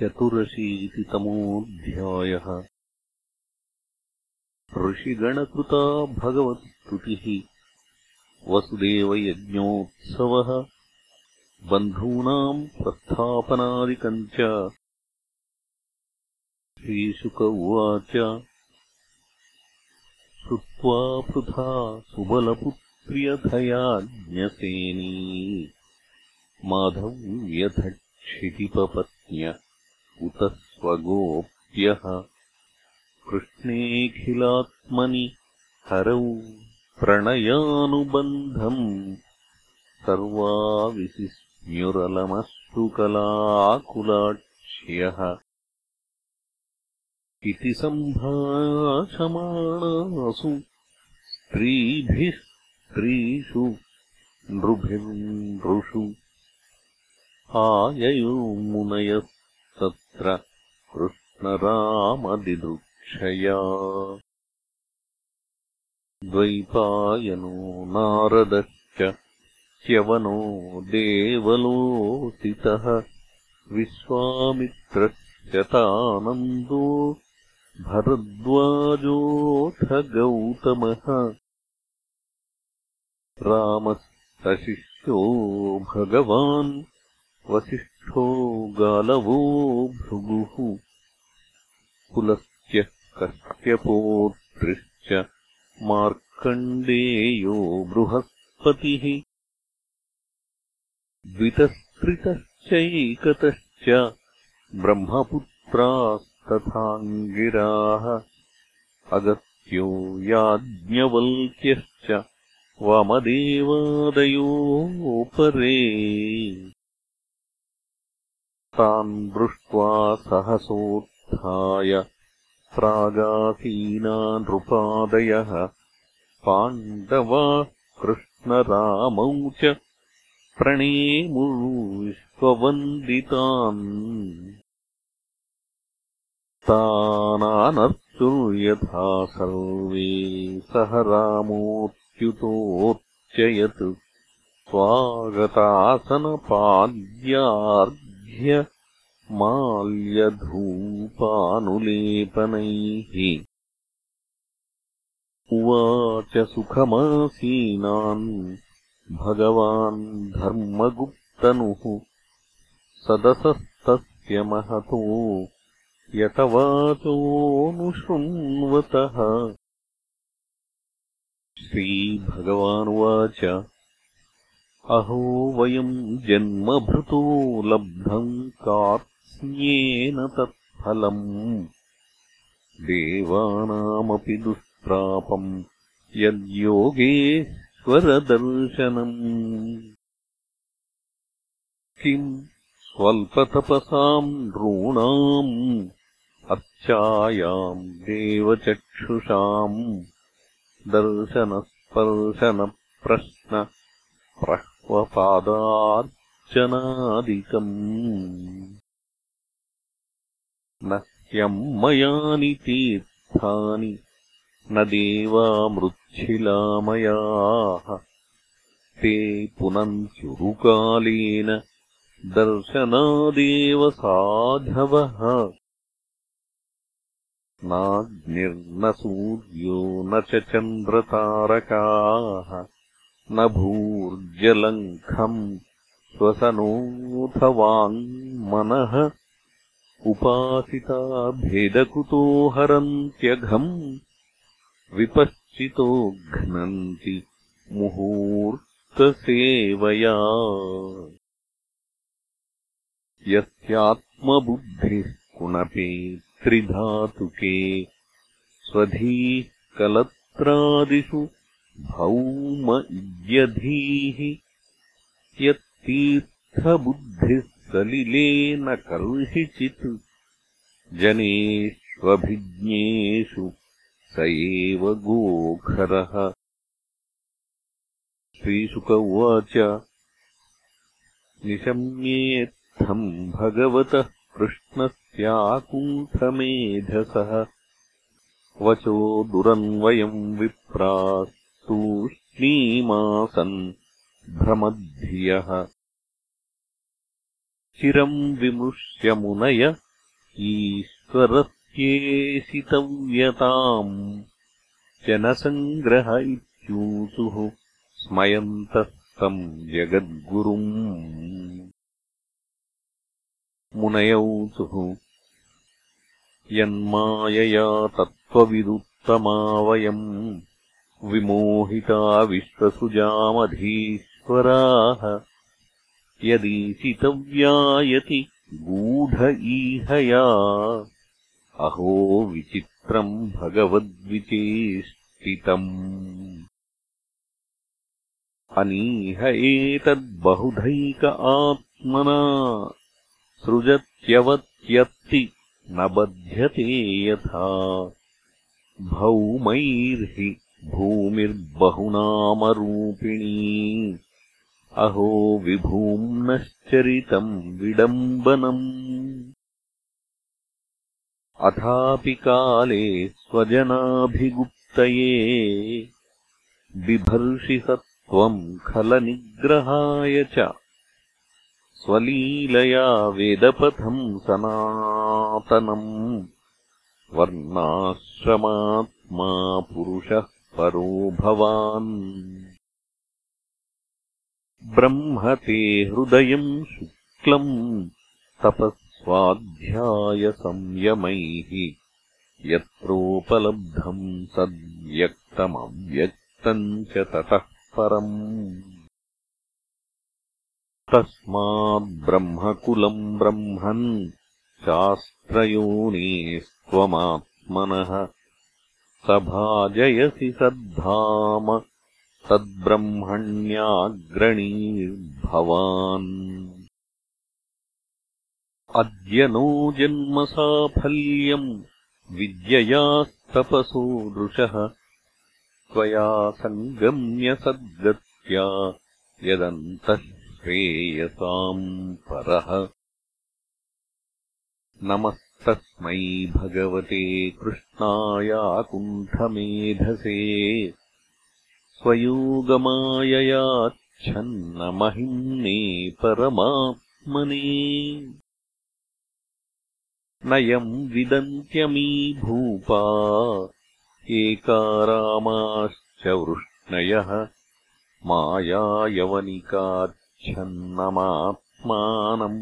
चतुरशीतितमोऽध्यायः ऋषिगणकृता भगवत्स्तुतिः वसुदेवयज्ञोत्सवः बन्धूनाम् प्रस्थापनादिकम् च श्रीशुक उवाच श्रुत्वा पृथा सुबलपुत्र्यथयाज्ञसेनी माधव्यथक्षितिपपत्न्य उत स्वगोप्यः कृष्णेऽखिलात्मनि हरौ प्रणयानुबन्धम्। सर्वाविशिस्म्युरलमश्रुकलाकुलाक्ष्यः इति सम्भाषमाणासु स्त्रीभिः स्त्रीषु नृभिर्नृषु आययोमुनयस्तत्र कृष्णरामदिदृक्षया द्वैपायनो नारदश्च च्यवनो देवलोऽसितः विश्वामित्रश्चतानन्दो भरद्वाजोऽथ गौतमः रामस्तशिष्यो भगवान् वसिष्ठो गालवो भृगुः पुलस्त्यः कश्यपोत्रिश्च मार्कण्डेयो बृहस्पतिः द्वितस्त्रितश्चैकतश्च ब्रह्मपुत्रास्तथाङ्गिराः अगत्यो याज्ञवल्क्यश्च वामदेवादयोपरे तान् दृष्ट्वा सहसोत्थाय प्रागासीना नृपादयः पाण्डवा कृष्णरामौ च प्रणेमुविश्ववन्दितान् तानानर्तुर्यथा सर्वे सह रामोऽच्युतोऽर्चयत् स्वागतासनपाद्यार् माल्यधूपानुलेपनैः। उवाच सुखमासीनान् भगवान् धर्मगुप्तनुः। सदसस्तस्य महतो यतवाचोऽनुशृण्वतः। श्रीभगवानुवाच अहो वयम् जन्मभृतो लब्धम् कार्त्स्न्येन तत्फलम्। देवानामपि दुष्प्रापम् यद्योगेश्वरदर्शनम्। किम् स्वल्पतपसाम् नॄणाम् अर्चायाम् देवचक्षुषाम्। दर्शनस्पर्शनप्रश्न प्रह्वपादार्चनादिकम् न ह्यम् मयानि तीर्थानि न देवामृच्छिलामयाः। ते पुनन्त्युरुकालेन दर्शनादेव साधवः। नाग्निर्न सूर्यो न च चन्द्रतारकाः न भूर्जलम् खम् श्वसनोऽथवाङ्मनः उपासिता भेदकुतो हरन्त्यघम् विपश्चितो घ्नन्ति मुहूर्तसेवया। यस्यात्मबुद्धिः कुणपे त्रिधातुके स्वधीः कलत्रादिषु भौम इद्यधीः यत्तीर्थबुद्धिः सलिलेन कर्हिचित् जनेष्वभिज्ञेषु स एव गोखरः। श्रीशुक उवाच निशम्येत्थम् भगवतः कृष्णस्याकुण्ठमेधसः। वचो दुरन्वयम् विप्रास् तूष्णीमासन् भ्रमद्धियः चिरम् विमृश्य मुनय ईश्वरस्येषितव्यताम् जनसङ्ग्रह इत्यूचुः स्मयन्तः तम् जगद्गुरुम् मुनयौचुः यन्मायया तत्त्वविदुत्तमा वयम् विमोहिता विश्वसुजामधीश्वराः यदीशितव्यायति गूढ ईहया। अहो विचित्रम् भगवद्विचेष्टितम्। अनीह एतद्बहुधैक आत्मना। सृजत्यवत्यत्ति न बध्यते यथा। भौमैर्हि भूमिर्बहुनामरूपिणी अहो विभूम्नश्चरितम् विडम्बनम्। अथापि काले स्वजनाभिगुप्तये बिभर्षि सत्त्वम् खलनिग्रहाय च स्वलीलया वेदपथम् सनातनम्। वर्णाश्रमात्मा पुरुषः परो भवान्। ब्रह्म ते हृदयम् शुक्लम् तपःस्वाध्यायसंयमैः यत्रोपलब्धम् सद्व्यक्तमव्यक्तम् च ततः परम्। तस्माद्ब्रह्मकुलम् ब्रह्मन् शास्त्रयोनेस्त्वमात्मनः स भाजयसि सद्धाम। तद्ब्रह्मण्याग्रणीर्भवान् अद्य नो जन्मसाफल्यम् विद्ययास्तपसो दृशः। त्वया सङ्गम्य सद्गत्या यदन्तः श्रेयसाम् परः नमस्तस्मै भगवते कृष्णायाकुण्ठमेधसे स्वयोगमाययाच्छन्नमहिम्ने परमात्मने नयम् विदन्त्यमी भूपा एकारामाश्च वृष्णयः मायायवनिकात् छन्नमात्मानम्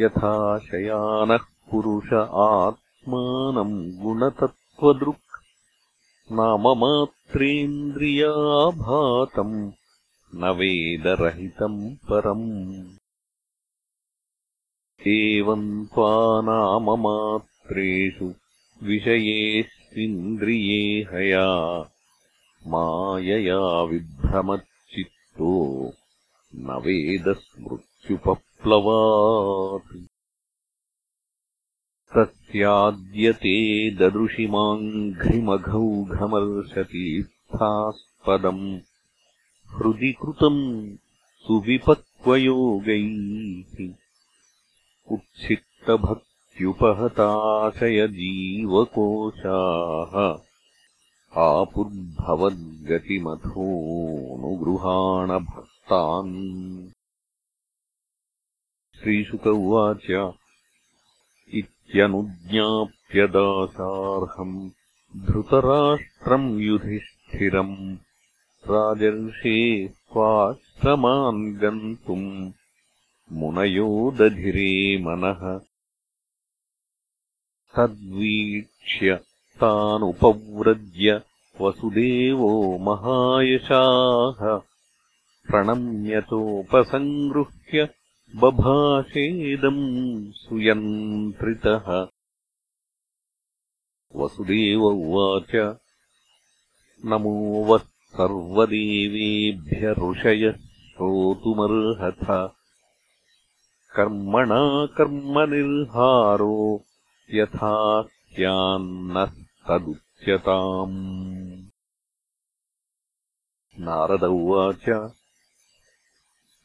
यथा शयानः पुरुष आत्मानम् गुणतत्त्वदृक् नाममात्रेन्द्रियाभातम् न वेदरहितम् परम् एवम् त्वा नाममात्रेषु विषयेष्विन्द्रिये हया मायया विभ्रमच्चित्तो न वेदस्मृत्युपप्लवात्। तस्याद्यते ददृशि माङ्घ्रिमघौघमर्शतीर्थास्पदम् हृदि कृतम् सुविपक्वयोगैः उच्छित्तभक्त्युपहताशयजीवकोशाः आपुर्भवद्गतिमथोऽनुगृहाणभक्तान् श्रीशुक उवाच इत्यनुज्ञाप्यदासार्हम् धृतराष्ट्रम् युधिष्ठिरम् राजर्षे स्वाश्रमान् गन्तुम् मुनयो दधिरे मनः। तद्वीक्ष्य तानुपव्रज्य वसुदेवो महायशाः प्रणम्यतोपसङ्गृह्य बभाषेदम् सुयन्त्रितः। वसुदेव उवाच नमो वः सर्वदेवेभ्य ऋषयः श्रोतुमर्हथ। कर्मणा कर्मनिर्हारो यथा स्यान्नः तदुच्यताम् नारद उवाच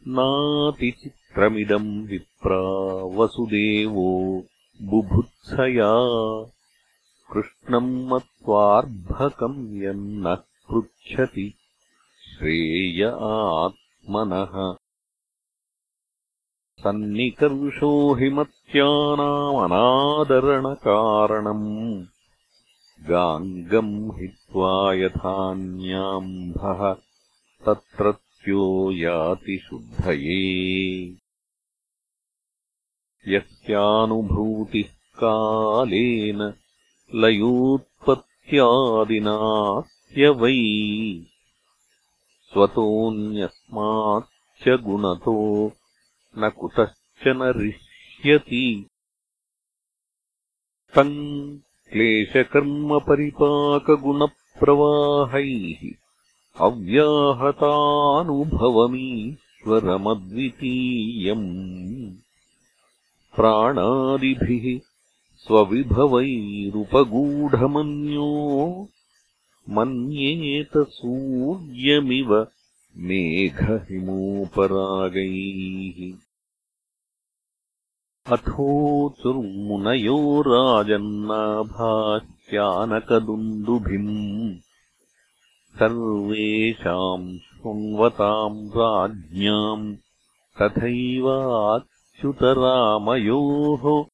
नातिचित्रमिदम् विप्रा वसुदेवो बुभुत्सया। कृष्णम् मत्वार्भकम् यन्नः पृच्छति श्रेय आत्मनः। सन्निकर्षो हि मत्यानामनादरणकारणम् गाङ्गम् हित्वा यथान्याम्भः तत्रत्यो याति शुद्धये। यस्यानुभूतिः कालेन लयोत्पत्त्यादिनास्य वै। स्वतोऽन्यस्माच्च गुणतो न कुतश्च न रिष्यति तम् क्लेशकर्मपरिपाकगुणप्रवाहैः अव्याहतानुभवमीश्वरमद्वितीयम्। प्राणादिभिः स्वविभवैरुपगूढमन्यो मन्येत सूर्यमिव मेघहिमोपरागैः। अथोचुर्मुनयो राजन्नाभाश्चानकदुन्दुभिम् सर्वेषाम् शृण्वताम् राज्ञाम् तथैवाच्युतरामयोः।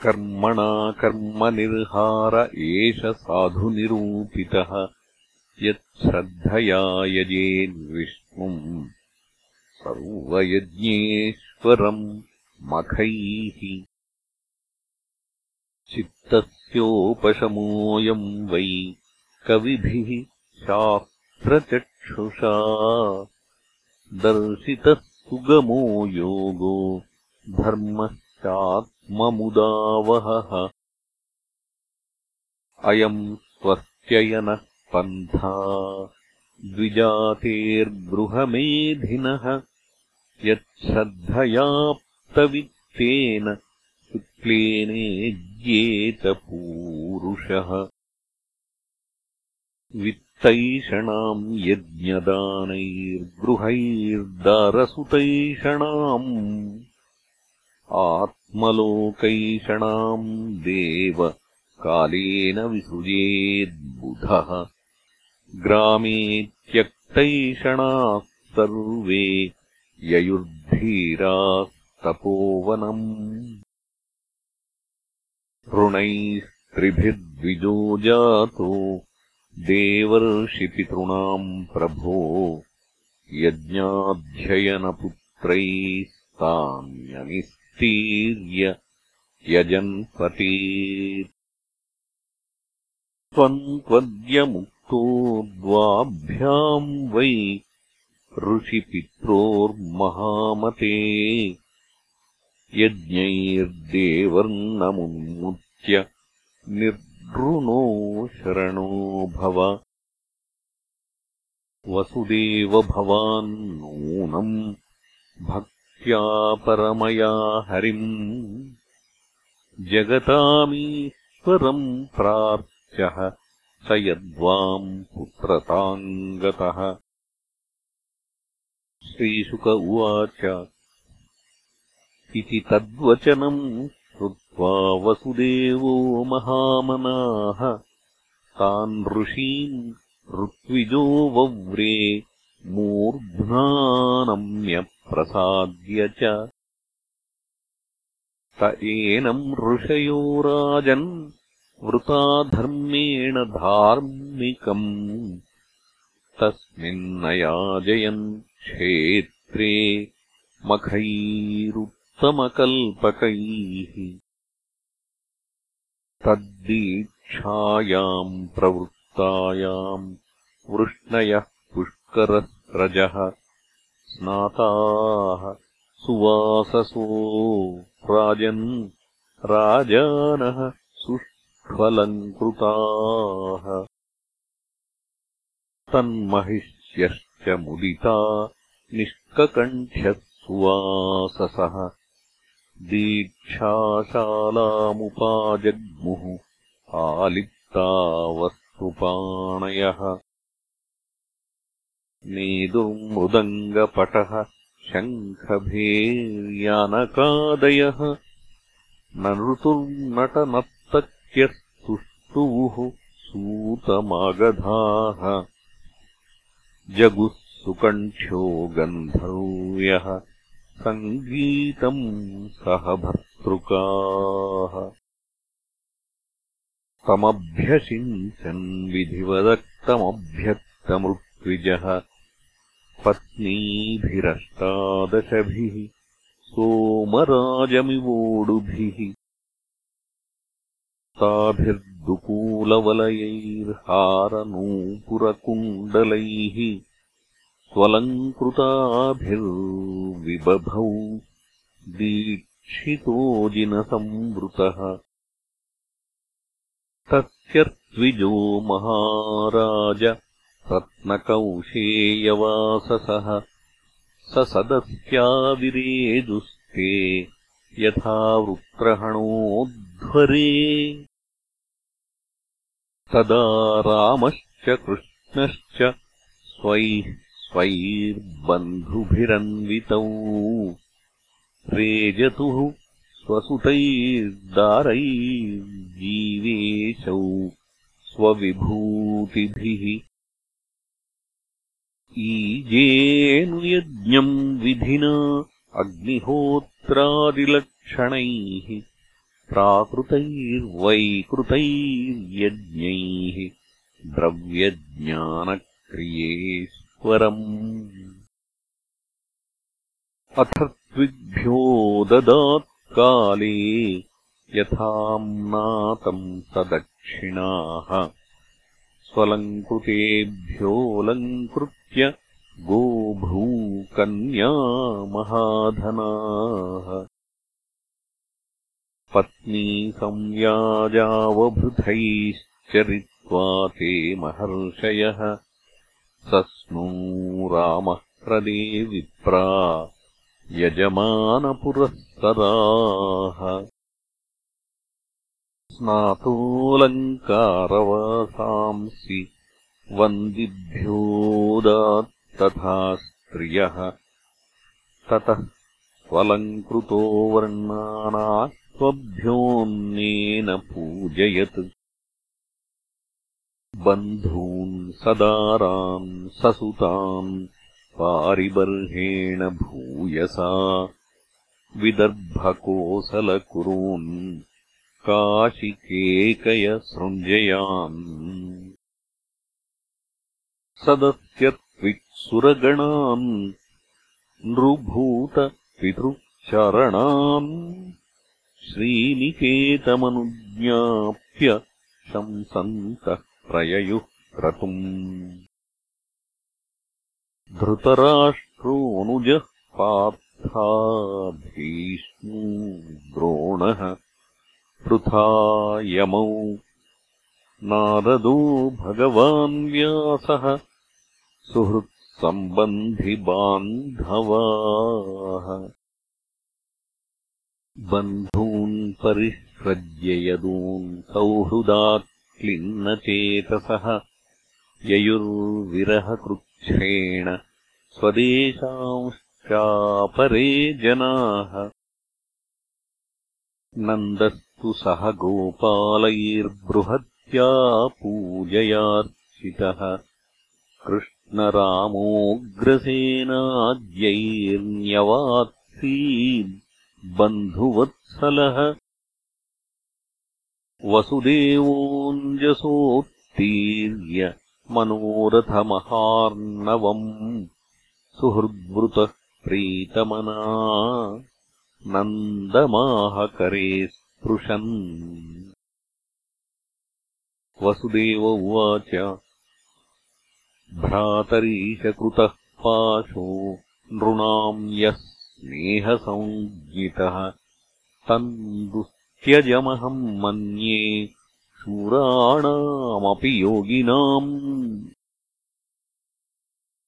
कर्मणा कर्मनिर्हार एष साधुनिरूपितः यच्छ्रद्धया यजेन्विष्णुम् सर्वयज्ञेश्वरम् मखैः। चित्तस्योपशमोऽयम् वै कविभिः शास्त्रचक्षुषा दर्शितः सुगमो योगो धर्मश्चात्ममुदावहः। अयम् स्वस्त्ययनः पन्था द्विजातेर्गृहमेधिनः यच्छ्रद्धयाप्तवित्तेन शुक्लेनेज्येत पूरुषः वित्तैषणाम् यज्ञदानैर्गृहैर्दारसुतैषणाम् आत्मलोकैषणाम् देव कालेन विसृजेद्बुधः ग्रामे त्यक्तैषणाः सर्वे ययुर्धीरास्तपोवनम् ऋणैस्त्रिभिर्द्विजो जातो देवर्षिपितॄणाम् प्रभो यज्ञाध्ययनपुत्रैस्तान्यनिस्तीर्य यजन्पते त्वम् त्वद्यमुक्तो द्वाभ्याम् वै ऋषिपित्रोर्महामते यज्ञैर्देवर्नमुन्मुच्य निर्दृणो शरणो भव। वसुदेव भवान् नूनम् भक्त्या परमया हरिम् जगतामीश्वरम् प्रार्च्यः स यद्वाम् पुत्रताम् गतः श्रीशुक उवाच। इति तद्वचनम् श्रुत्वा वसुदेवो महामनाः। तान् ऋषीन् ऋत्विजो वव्रे मूर्ध्नानम्यप्रसाद्य च। त एनम् ऋषयो राजन् वृताधर्मेण धार्मिकम्। तस्मिन्नयाजयन् क्षेत्रे मखैरुत्तमकल्पकैः तद्दीक्षायाम् प्रवृत्तायाम् वृष्णयः पुष्करस्रजः स्नाताः सुवाससो राजन् राजानः सुष्ठ्वलङ्कृताः तन्महिष्यश्च मुदिता निष्ककण्ठ्यः सुवाससः दीक्षाशालामुपाजग्मुः आलिप्तावस्तुपाणयः नेदुर्मृदङ्गपटः शङ्खभेर्यानकादयः। न ऋतुर्नटनर्तक्यस्तुष्टुवुः सूतमागधाः। जगुः सुकण्ठ्यो गन्धर्व्यः सङ्गीतम् सह भर्तृकाः। तमभ्यषिञ्चन् विधिवदक्तमभ्यक्तमृत्विजः पत्नीभिरष्टादशभिः सोमराजमिवोडुभिः ताभिर्दुकूलवलयैर्हारनूपुरकुण्डलैः स्वलङ्कृताभिर्विबभौ दीक्षितोजिनसंवृतः। तस्य त्विजो महाराज रत्नकौशेयवाससः। स सदस्याविरेजुस्ते यथा वृत्रहणोध्वरे। तदा रामश्च कृष्णश्च स्वैः स्वैर्बन्धुभिरन्वितौ रेजतुः स्वसुतैर्दारैर्जीवेशौ स्वविभूतिभिः। ईजेऽनुयज्ञम् विधिना अग्निहोत्रादिलक्षणैः प्राकृतैर्वैकृतैर्यज्ञैः द्रव्यज्ञानक्रियेश्वरम् अथ त्विभ्यो ददात्काले यथाम्नातम् स दक्षिणाः स्वलङ्कृतेभ्योऽलङ्कृत्य गोभूकन्या महाधनाः पत्नीसंयाजावभृथैश्चरित्वा ते महर्षयः सस्नु रामः प्रदे विप्रा यजमानपुरःसराः स्नातोऽलङ्कारवासांसि वन्दिभ्योदात्तथा स्त्रियः। ततः स्वलङ्कृतो वर्णाना स्वभ्योऽन्येन पूजयत् बन्धून् सदारान् ससुतान् पारिबर्हेण भूयसा विदर्भकोसलकुरून् काशिकेकयसृञ्जयान्। सदस्यत्विक्सुरगणान् नृभूतपितृचरणान् श्रीनिकेतमनुज्ञाप्य शंसन्तः प्रययुः क्रतुम् धृतराष्ट्रोऽनुजः पार्था भीष्मो द्रोणः पृथा यमौ नारदो भगवान् व्यासः सुहृत्सम्बन्धिबान्धवाः। बन्धून् परिह्रज्य यदून् सौहृदाक्लिन्नचेतसः ययुर्विरहकृच्छ्रेण स्वदेशांश्चापरे जनाः। नन्दस्तु सह गोपालैर्बृहत्या पूजयार्चितः कृष्णरामोऽग्रसेनाद्यैर्न्यवात्सीन् बन्धुवत्सलः वसुदेवोऽञ्जसोत्तीर्य मनोरथमहार्णवम् सुहृद्वृतः प्रीतमना नन्दमाहकरे स्पृशन् वसुदेव उवाच भ्रातरीशकृतः पाशो नृणाम् यः स्नेहसंज्ञितः तम् दुस्त्यजमहम् मन्ये शूराणामपि योगिनाम्।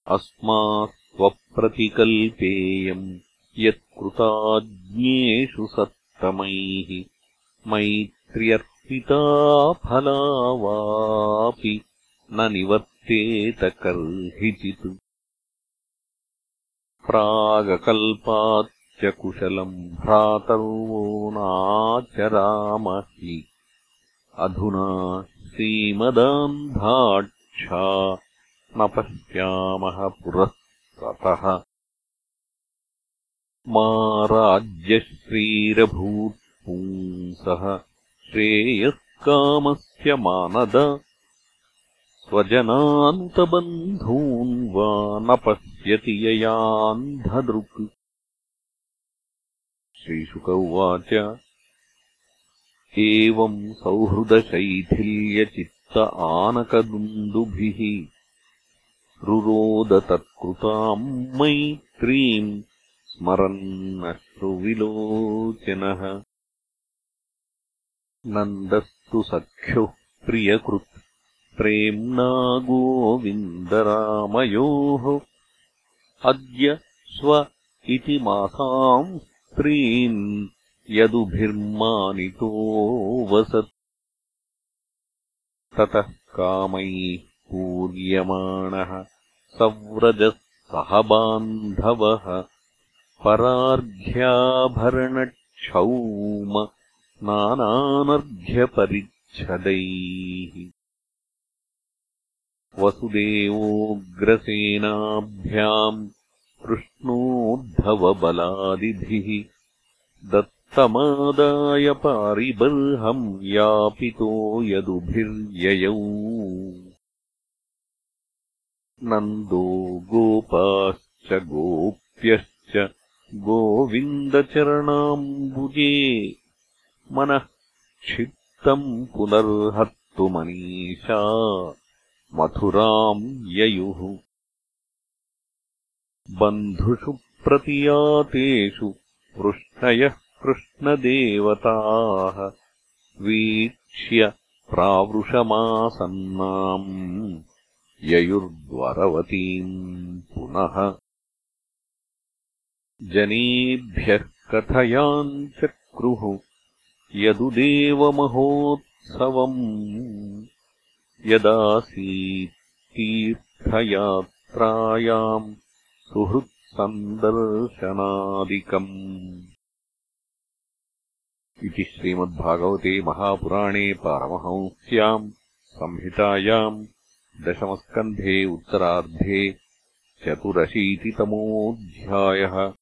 अस्मास्त्वप्रतिकल्पेयम् यत्कृताज्ञेषु सत्तमैः मैत्र्यर्पिता फला वापि न निवर्तेत कर्हिचित् प्रागकल्पाच्च कुशलम् भ्रातर्वो नाचराम हि अधुना श्रीमदान्धाक्षा न पश्यामः पुरःततः मा राज्यश्रीरभूत्पुंसः श्रेयःकामस्य मानद। स्वजनान्तबन्धून् वा न पश्यति ययान्धदृक् श्रीशुक उवाच एवम् सौहृदशैथिल्यचित्त आनकदुन्दुभिः रुरोद तत्कृताम् मैत्रीम् स्मरन्नश्रुविलोचनः। नन्दस्तु सख्युः प्रियकृत् प्रेम्णा गोविन्दरामयोः अद्य स्व इति मासाम् स्त्रीन् यदुभिर्मानितो वसत्। ततः कामैः पूर्यमाणः सव्रजः सह बान्धवः परार्घ्याभरणक्षौम नानानर्घ्यपरिच्छदैः। वसुदेवोऽग्रसेनाभ्याम् कृष्णोद्धवबलादिभिः दत्तमादाय पारिबर्हम् यापितो यदुभिर्ययौ। नन्दो गोपाश्च गोप्यश्च गोविन्दचरणाम्बुजे मनः क्षिप्तम् पुनर्हर्तुमनीषा मथुराम् ययुः बन्धुषु प्रतियातेषु वृष्णयः कृष्णदेवताः वीक्ष्य प्रावृषमासन्नाम् ययुर्द्वरवतीम् पुनः। जनेभ्यः कथयाञ्चक्रुः यदुदेवमहोत्सवम् यदासीत्तीर्थयात्रायाम् सुहृत्सन्दर्शनादिकम्। इति श्रीमद्भागवते महापुराणे पारमहंस्याम् संहितायाम् दशमस्कन्धे उत्तरार्धे चतुरशीतितमोऽध्यायः